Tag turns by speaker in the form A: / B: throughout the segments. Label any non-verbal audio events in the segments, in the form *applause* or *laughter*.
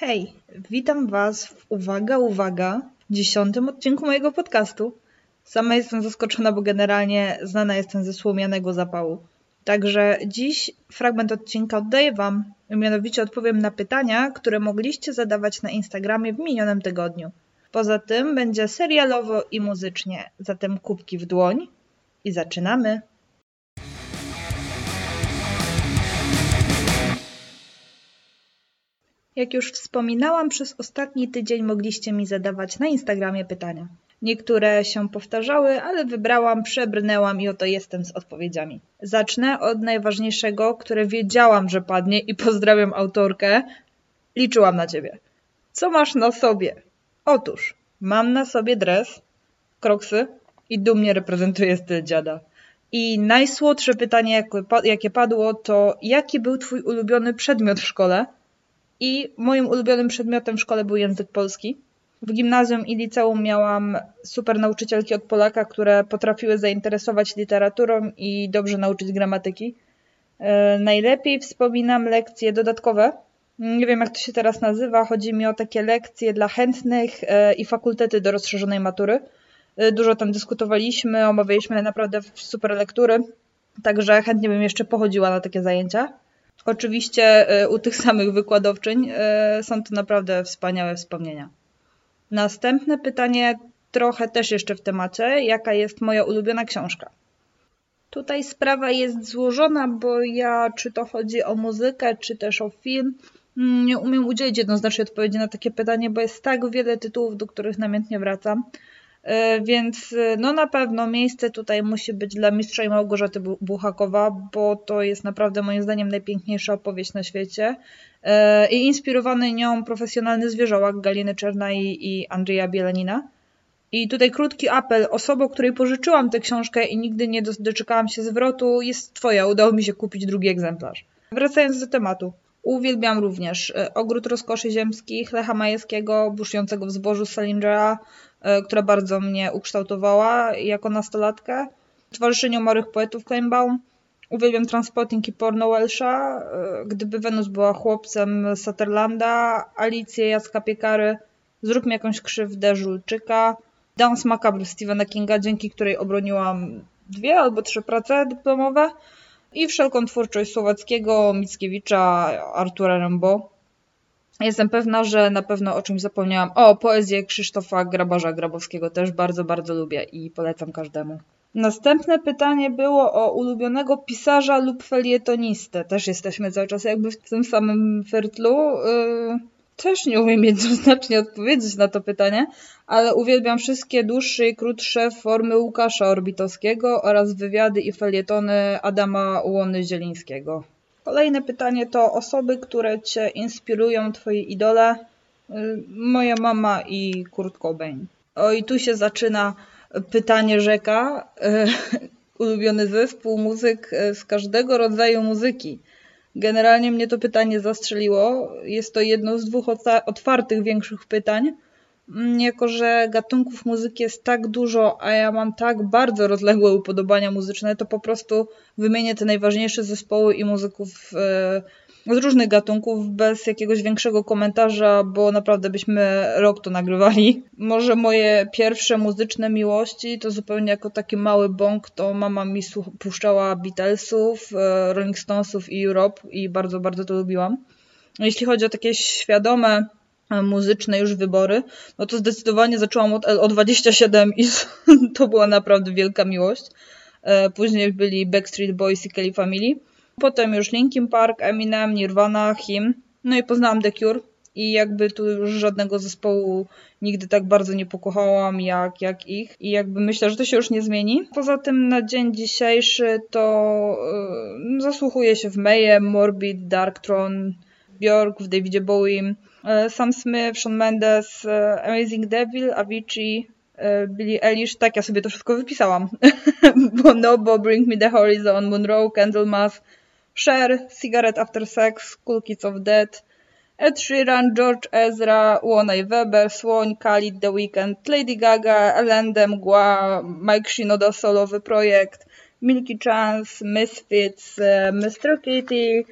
A: Hej, witam Was w Uwaga, Uwaga, dziesiątym odcinku mojego podcastu. Sama jestem zaskoczona, bo generalnie znana jestem ze słomianego zapału. Także dziś fragment odcinka oddaję Wam, mianowicie odpowiem na pytania, które mogliście zadawać na Instagramie w minionym tygodniu. Poza tym będzie serialowo i muzycznie, zatem kubki w dłoń i zaczynamy. Jak już wspominałam, przez ostatni tydzień mogliście mi zadawać na Instagramie pytania. Niektóre się powtarzały, ale wybrałam, przebrnęłam i oto jestem z odpowiedziami. Zacznę od najważniejszego, które wiedziałam, że padnie i pozdrawiam autorkę. Liczyłam na ciebie. Co masz na sobie? Otóż, mam na sobie dres, kroksy i dumnie reprezentuję styl dziada. I najsłodsze pytanie, jakie padło, to jaki był twój ulubiony przedmiot w szkole? I moim ulubionym przedmiotem w szkole był język polski. W gimnazjum i liceum miałam super nauczycielki od Polaka, które potrafiły zainteresować literaturą i dobrze nauczyć gramatyki. E, najlepiej wspominam lekcje dodatkowe. Nie wiem, jak to się teraz nazywa. Chodzi mi o takie lekcje dla chętnych e, i fakultety do rozszerzonej matury. E, dużo tam dyskutowaliśmy, omawialiśmy naprawdę super lektury, także chętnie bym jeszcze pochodziła na takie zajęcia. Oczywiście e, u tych *laughs* samych wykładowczyń e, są to naprawdę wspaniałe wspomnienia. Następne pytanie, trochę też jeszcze w temacie. Jaka jest moja ulubiona książka? Tutaj sprawa jest złożona, bo ja, czy to chodzi o muzykę, czy też o film, mm, nie umiem udzielić jednoznacznej odpowiedzi na takie pytanie, bo jest tak wiele tytułów, do których namiętnie wracam. E, więc e, no na pewno miejsce tutaj musi być dla mistrza i Małgorzaty Buchakowa, bo to jest naprawdę moim zdaniem najpiękniejsza opowieść na świecie. E, I inspirowany nią profesjonalny zwierzołak Galiny Czernaj i Andrzeja Bielanina. I tutaj krótki apel. Osobą, której pożyczyłam tę książkę i nigdy nie doczekałam się zwrotu, jest twoja. Udało mi się kupić drugi egzemplarz. Wracając do tematu. Uwielbiam również Ogród Rozkoszy Ziemskich Lecha Majewskiego, Buszującego w zbożu Salingera, która bardzo mnie ukształtowała jako nastolatkę. Towarzyszenie Umarłych Poetów Kleinbaum. Uwielbiam Transporting i Porno Welsha. E, gdyby Wenus była chłopcem Sutherlanda, Alicję Jacka Piekary, Zrób mi jakąś krzywdę Żulczyka, Dance Macabre Stephena Kinga, dzięki której obroniłam dwie albo trzy prace dyplomowe i wszelką twórczość Słowackiego, Mickiewicza, Artura Rimbaud. Jestem pewna, że na pewno o czymś zapomniałam. O, poezję Krzysztofa Grabarza Grabowskiego też bardzo, bardzo lubię i polecam każdemu. Następne pytanie było o ulubionego pisarza lub felietonistę. Też jesteśmy cały czas jakby w tym samym fertlu. Yy, też nie umiem jednoznacznie odpowiedzieć na to pytanie, ale uwielbiam wszystkie dłuższe i krótsze formy Łukasza Orbitowskiego oraz wywiady i felietony Adama Łony-Zielińskiego. Kolejne pytanie to osoby, które Cię inspirują, Twoje idole. Y, moja mama i Kurt Cobain. O i tu się zaczyna pytanie rzeka. Y, *laughs* ulubiony zespół, muzyk y, z każdego rodzaju muzyki. Generalnie mnie to pytanie zastrzeliło. Jest to jedno z dwóch otwartych większych pytań jako że gatunków muzyki jest tak dużo, a ja mam tak bardzo rozległe upodobania muzyczne, to po prostu wymienię te najważniejsze zespoły i muzyków e, z różnych gatunków bez jakiegoś większego komentarza, bo naprawdę byśmy rok to nagrywali. *laughs* Może moje pierwsze muzyczne miłości to zupełnie jako taki mały bąk, to mama mi puszczała Beatlesów, e, Rolling Stonesów i Europe i bardzo, bardzo to lubiłam. Jeśli chodzi o takie świadome muzyczne już wybory, no to zdecydowanie zaczęłam od L27 i *laughs* to była naprawdę wielka miłość. E, później byli Backstreet Boys i Kelly Family. Potem już Linkin Park, Eminem, Nirvana, Him. No i poznałam The Cure i jakby tu już żadnego zespołu nigdy tak bardzo nie pokochałam jak, jak ich i jakby myślę, że to się już nie zmieni. Poza tym na dzień dzisiejszy to yy, się w Mayhem, Morbid, Darktron, Björk, w Davidzie Bowie, E, Sam Smith, Shawn Mendes, e, Amazing Devil, Avicii, e, Billie Eilish, tak ja sobie to wszystko wypisałam. *laughs* Bonobo, Bring Me The Horizon, Monroe, Candlemas, Cher, Cigarette After Sex, Cool Kids of Death, Ed Sheeran, George Ezra, Łona Weber, Słoń, Khalid, The Weeknd, Lady Gaga, Elende, Mgła, Mike Shinoda solowy projekt, Milky Chance, Misfits, Mr. Kitty,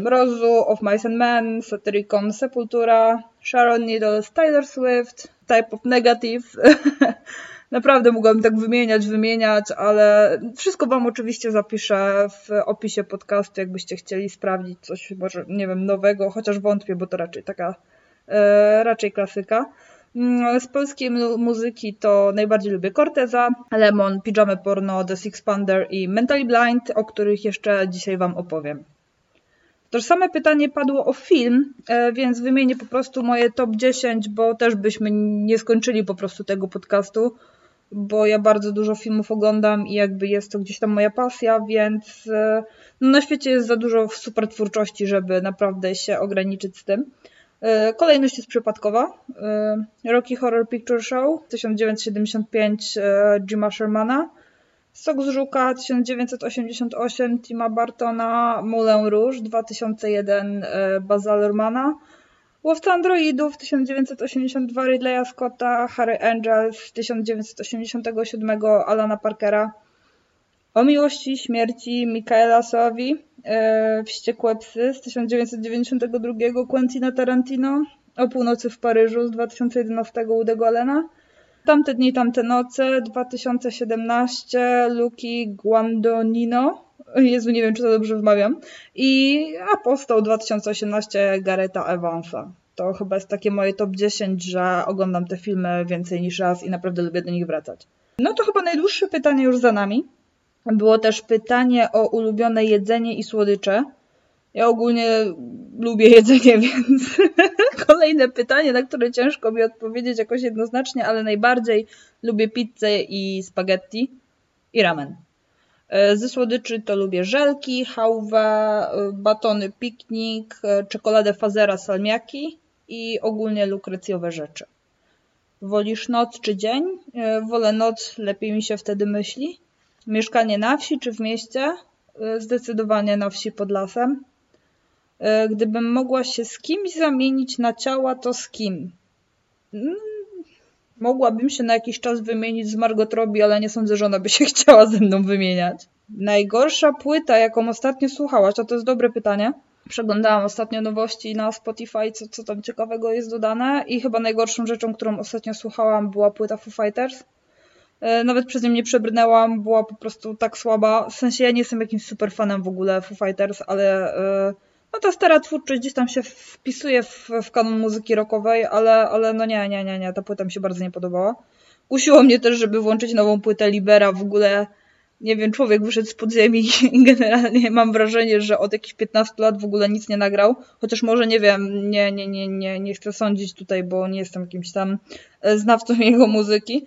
A: Mrozu, Of Mice and Men, Satyricon Sepultura, Sharon Needles, Taylor Swift, Type of Negative. *laughs* Naprawdę mogłabym tak wymieniać, wymieniać, ale wszystko Wam oczywiście zapiszę w opisie podcastu, jakbyście chcieli sprawdzić coś, może nie wiem, nowego, chociaż wątpię, bo to raczej taka, e, raczej klasyka. Mm, z polskiej muzyki to najbardziej lubię Corteza, Lemon, Pijamy Porno, The Six Pander i Mentally Blind, o których jeszcze dzisiaj Wam opowiem. Tożsame pytanie padło o film, e, więc wymienię po prostu moje top 10, bo też byśmy nie skończyli po prostu tego podcastu, bo ja bardzo dużo filmów oglądam i jakby jest to gdzieś tam moja pasja, więc e, no na świecie jest za dużo super twórczości, żeby naprawdę się ograniczyć z tym. E, kolejność jest przypadkowa. Rocky Horror Picture Show 1975 Jima Shermana. Sok z Żuka 1988 Tima Bartona, Moulin Rouge 2001 Baza Lermana, Łowca Androidów 1982 Ridleya Scotta, Harry Angels 1987 Alana Parkera, O miłości śmierci Michaela Soavi, e, Wściekłe psy z 1992 Quentina Tarantino, O północy w Paryżu z 2011 Udego Allena, Tamte dni, tamte noce, 2017, Luki Guandonino, Jezu, nie wiem, czy to dobrze wymawiam, i Apostoł 2018 Gareta Evansa. To chyba jest takie moje top 10, że oglądam te filmy więcej niż raz i naprawdę lubię do nich wracać. No to chyba najdłuższe pytanie już za nami. Było też pytanie o ulubione jedzenie i słodycze. Ja ogólnie lubię jedzenie, *laughs* więc kolejne pytanie, na które ciężko mi odpowiedzieć jakoś jednoznacznie, ale najbardziej lubię pizzę i spaghetti i ramen. E, ze słodyczy to lubię żelki, hałwę, e, batony piknik, e, czekoladę fazera salmiaki i ogólnie lukrecjowe rzeczy. Wolisz noc czy dzień? Wolę noc, lepiej mi się wtedy myśli. Mieszkanie na wsi czy w mieście? Zdecydowanie na wsi pod lasem. E, gdybym mogła się z kimś zamienić na ciała, to z kim? Mm, mogłabym się na jakiś czas wymienić z Margot Robbie, ale nie sądzę, że ona by się *laughs* chciała ze mną wymieniać. Najgorsza płyta, jaką ostatnio słuchałaś, to to jest dobre pytanie. Przeglądałam ostatnio nowości na Spotify, co, co tam ciekawego jest dodane i chyba najgorszą rzeczą, którą ostatnio słuchałam była płyta Foo Fighters. E, nawet przez nią nie przebrnęłam, była po prostu tak słaba. W sensie ja nie jestem jakimś super fanem w ogóle Foo Fighters, ale... Yy no ta stara twórczość gdzieś tam się wpisuje w, w kanon muzyki rockowej, ale, ale no nie, nie, nie, nie, ta płyta mi się bardzo nie podobała. Kusiło mnie też, żeby włączyć nową płytę Libera, w ogóle nie wiem, człowiek wyszedł z podziemi *laughs* i generalnie mam wrażenie, że od jakichś 15 lat w ogóle nic nie nagrał, chociaż może nie wiem, nie, nie, nie, nie, nie chcę sądzić tutaj, bo nie jestem jakimś tam e, znawcą *laughs* jego muzyki,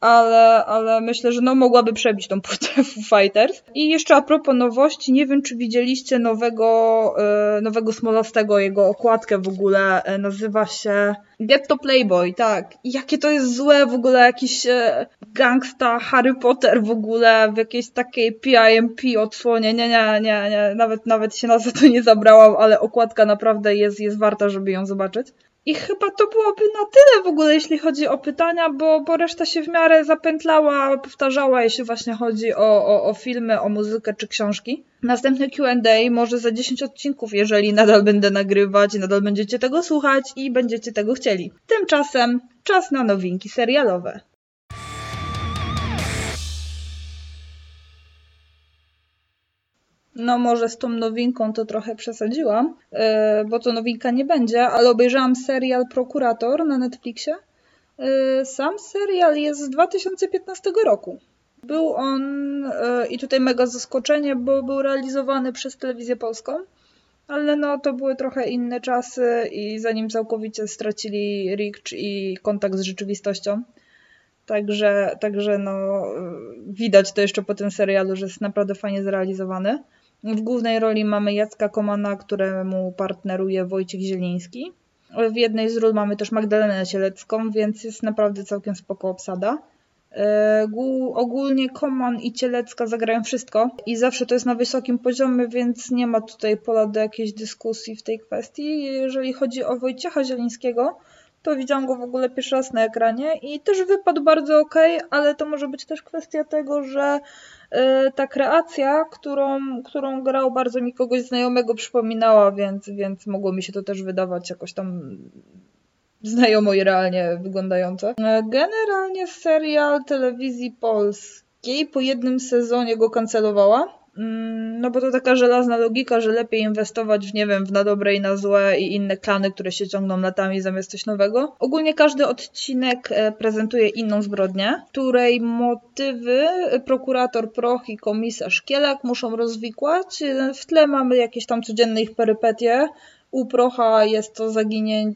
A: ale, ale myślę, że no mogłaby przebić tą płytę *laughs* Foo Fighters. I jeszcze a propos nowości, nie wiem czy widzieliście nowego, e, nowego Smolastego, jego okładkę w ogóle, e, nazywa się Get to Playboy, tak. Jakie to jest złe w ogóle, jakiś e, gangsta Harry Potter w ogóle w jakiejś takiej PIMP odsłonie, nie, nie, nie, nie, nawet, nawet się na to nie zabrałam, ale okładka naprawdę jest, jest warta, żeby ją zobaczyć. I chyba to byłoby na tyle w ogóle, jeśli chodzi o pytania, bo, bo reszta się w miarę zapętlała, powtarzała, jeśli właśnie chodzi o, o, o filmy, o muzykę czy książki. Następny QA może za 10 odcinków, jeżeli nadal będę nagrywać, nadal będziecie tego słuchać i będziecie tego chcieli. Tymczasem czas na nowinki serialowe. No może z tą nowinką to trochę przesadziłam, e, bo to nowinka nie będzie, ale obejrzałam serial Prokurator na Netflixie. E, sam serial jest z 2015 roku. Był on, e, i tutaj mega zaskoczenie, bo był realizowany przez telewizję polską, ale no to były trochę inne czasy i zanim całkowicie stracili Ricz i kontakt z rzeczywistością. Także, także no, widać to jeszcze po tym serialu, że jest naprawdę fajnie zrealizowany. W głównej roli mamy Jacka Komana, któremu partneruje Wojciech Zieliński. W jednej z ról mamy też Magdalenę Cielecką, więc jest naprawdę całkiem spoko obsada. E, ogólnie Koman i Cielecka zagrają wszystko i zawsze to jest na wysokim poziomie, więc nie ma tutaj pola do jakiejś dyskusji w tej kwestii. Jeżeli chodzi o Wojciecha Zielińskiego, to widziałam go w ogóle pierwszy raz na ekranie i też wypadł bardzo ok, ale to może być też kwestia tego, że y, ta kreacja, którą, którą grał, bardzo mi kogoś znajomego przypominała, więc, więc mogło mi się to też wydawać jakoś tam znajomo i realnie wyglądające. Generalnie serial telewizji polskiej po jednym sezonie go kancelowała. Mm, no bo to taka żelazna logika, że lepiej inwestować w, nie wiem, w na dobre i na złe i inne klany, które się ciągną latami zamiast coś nowego. Ogólnie każdy odcinek e, prezentuje inną zbrodnię, której motywy prokurator Proch i komisarz Kielak muszą rozwikłać. W tle mamy jakieś tam codzienne ich perypetie, u Procha jest to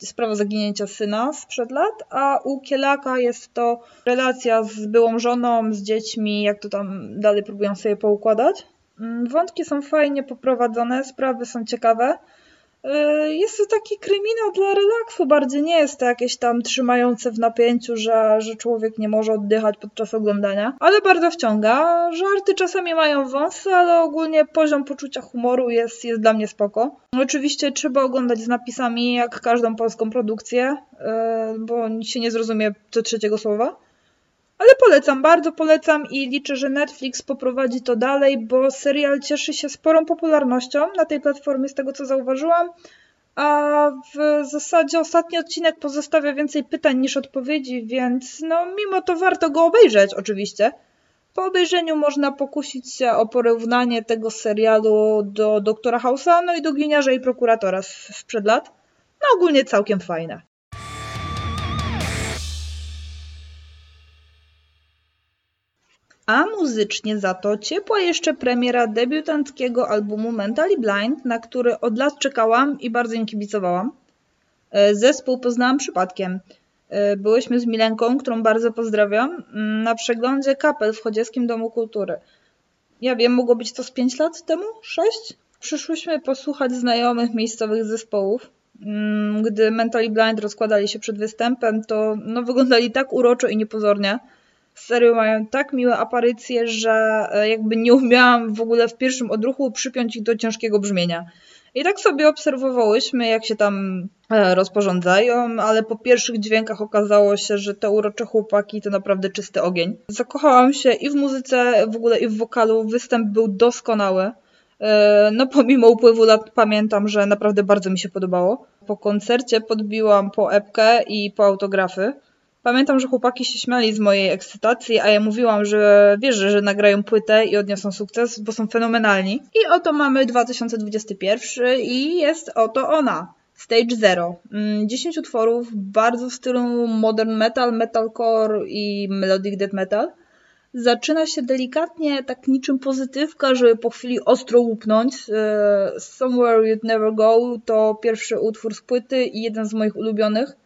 A: sprawa zaginięcia syna sprzed lat, a u Kielaka jest to relacja z byłą żoną, z dziećmi, jak to tam dalej próbują sobie poukładać. Mm, wątki są fajnie poprowadzone, sprawy są ciekawe. Y, jest to taki kryminał dla relaksu, bardziej nie jest to jakieś tam trzymające w napięciu, że, że człowiek nie może oddychać podczas oglądania, ale bardzo wciąga. Żarty czasami mają wąsy, ale ogólnie poziom poczucia humoru jest, jest dla mnie spoko. Oczywiście trzeba oglądać z napisami, jak każdą polską produkcję, y, bo się nie zrozumie co trzeciego słowa. Ale polecam, bardzo polecam i liczę, że Netflix poprowadzi to dalej, bo serial cieszy się sporą popularnością na tej platformie, z tego co zauważyłam. A w zasadzie ostatni odcinek pozostawia więcej pytań niż odpowiedzi, więc no mimo to warto go obejrzeć oczywiście. Po obejrzeniu można pokusić się o porównanie tego serialu do Doktora House'a, no i do Gliniarza i Prokuratora sprzed lat. No ogólnie całkiem fajne. A muzycznie za to ciepła jeszcze premiera debiutanckiego albumu Mentally Blind, na który od lat czekałam i bardzo im kibicowałam. E, zespół poznałam przypadkiem. E, byłyśmy z Milenką, którą bardzo pozdrawiam, mm, na przeglądzie kapel w Chodzieskim Domu Kultury. Ja wiem, mogło być to z 5 lat temu? 6? Przyszłyśmy posłuchać znajomych miejscowych zespołów. Mm, gdy Mentally Blind rozkładali się przed występem, to no, wyglądali tak uroczo i niepozornie serio mają tak miłe aparycje, że e, jakby nie umiałam w ogóle w pierwszym odruchu przypiąć ich do ciężkiego brzmienia. I tak sobie obserwowałyśmy, jak się tam e, rozporządzają, ale po pierwszych dźwiękach okazało się, że te urocze chłopaki to naprawdę czysty ogień. Zakochałam się i w muzyce, w ogóle i w wokalu. Występ był doskonały. E, no pomimo upływu lat pamiętam, że naprawdę bardzo mi się podobało. Po koncercie podbiłam po epkę i po autografy. Pamiętam, że chłopaki się śmiali z mojej ekscytacji, a ja mówiłam, że wierzę, że nagrają płytę i odniosą sukces, bo są fenomenalni. I oto mamy 2021 i jest oto ona. Stage Zero. 10 mm, utworów, bardzo w stylu modern metal, metalcore i melodic death metal. Zaczyna się delikatnie, tak niczym pozytywka, żeby po chwili ostro łupnąć. E, Somewhere You'd Never Go to pierwszy utwór z płyty i jeden z moich ulubionych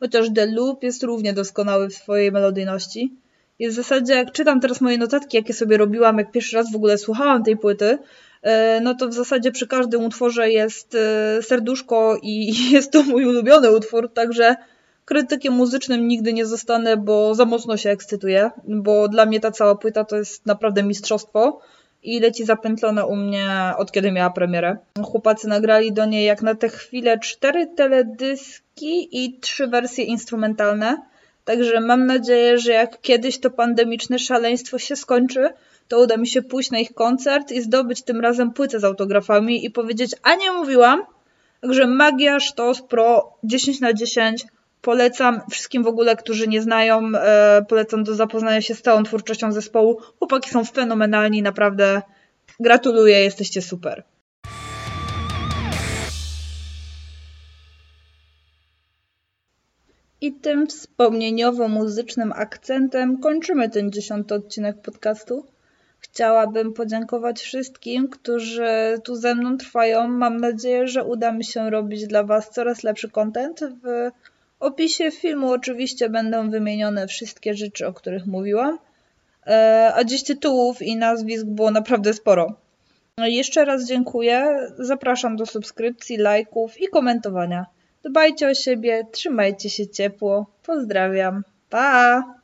A: chociaż The Loop jest równie doskonały w swojej melodyjności. I w zasadzie jak czytam teraz moje notatki, jakie sobie robiłam, jak pierwszy raz w ogóle słuchałam tej płyty, e, no to w zasadzie przy każdym utworze jest e, serduszko i *laughs* jest to mój ulubiony utwór, także krytykiem muzycznym nigdy nie zostanę, bo za mocno się ekscytuję, bo dla mnie ta cała płyta to jest naprawdę mistrzostwo i leci zapętlona u mnie od kiedy miała premierę. Chłopacy nagrali do niej jak na tę chwilę cztery teledyski i trzy wersje instrumentalne. Także mam nadzieję, że jak kiedyś to pandemiczne szaleństwo się skończy, to uda mi się pójść na ich koncert i zdobyć tym razem płytę z autografami i powiedzieć, a nie mówiłam. Także Magia Sztos Pro 10 na 10 Polecam wszystkim w ogóle, którzy nie znają, e, polecam do zapoznania się z całą twórczością zespołu. Chłopaki są fenomenalni, naprawdę gratuluję, jesteście super. I tym wspomnieniowo-muzycznym akcentem kończymy ten dziesiąty odcinek podcastu. Chciałabym podziękować wszystkim, którzy tu ze mną trwają. Mam nadzieję, że uda mi się robić dla Was coraz lepszy content w opisie filmu oczywiście będą wymienione wszystkie rzeczy, o których mówiłam, e, a dziś tytułów i nazwisk było naprawdę sporo. Jeszcze raz dziękuję, zapraszam do subskrypcji, lajków i komentowania. Dbajcie o siebie, trzymajcie się ciepło, pozdrawiam, pa!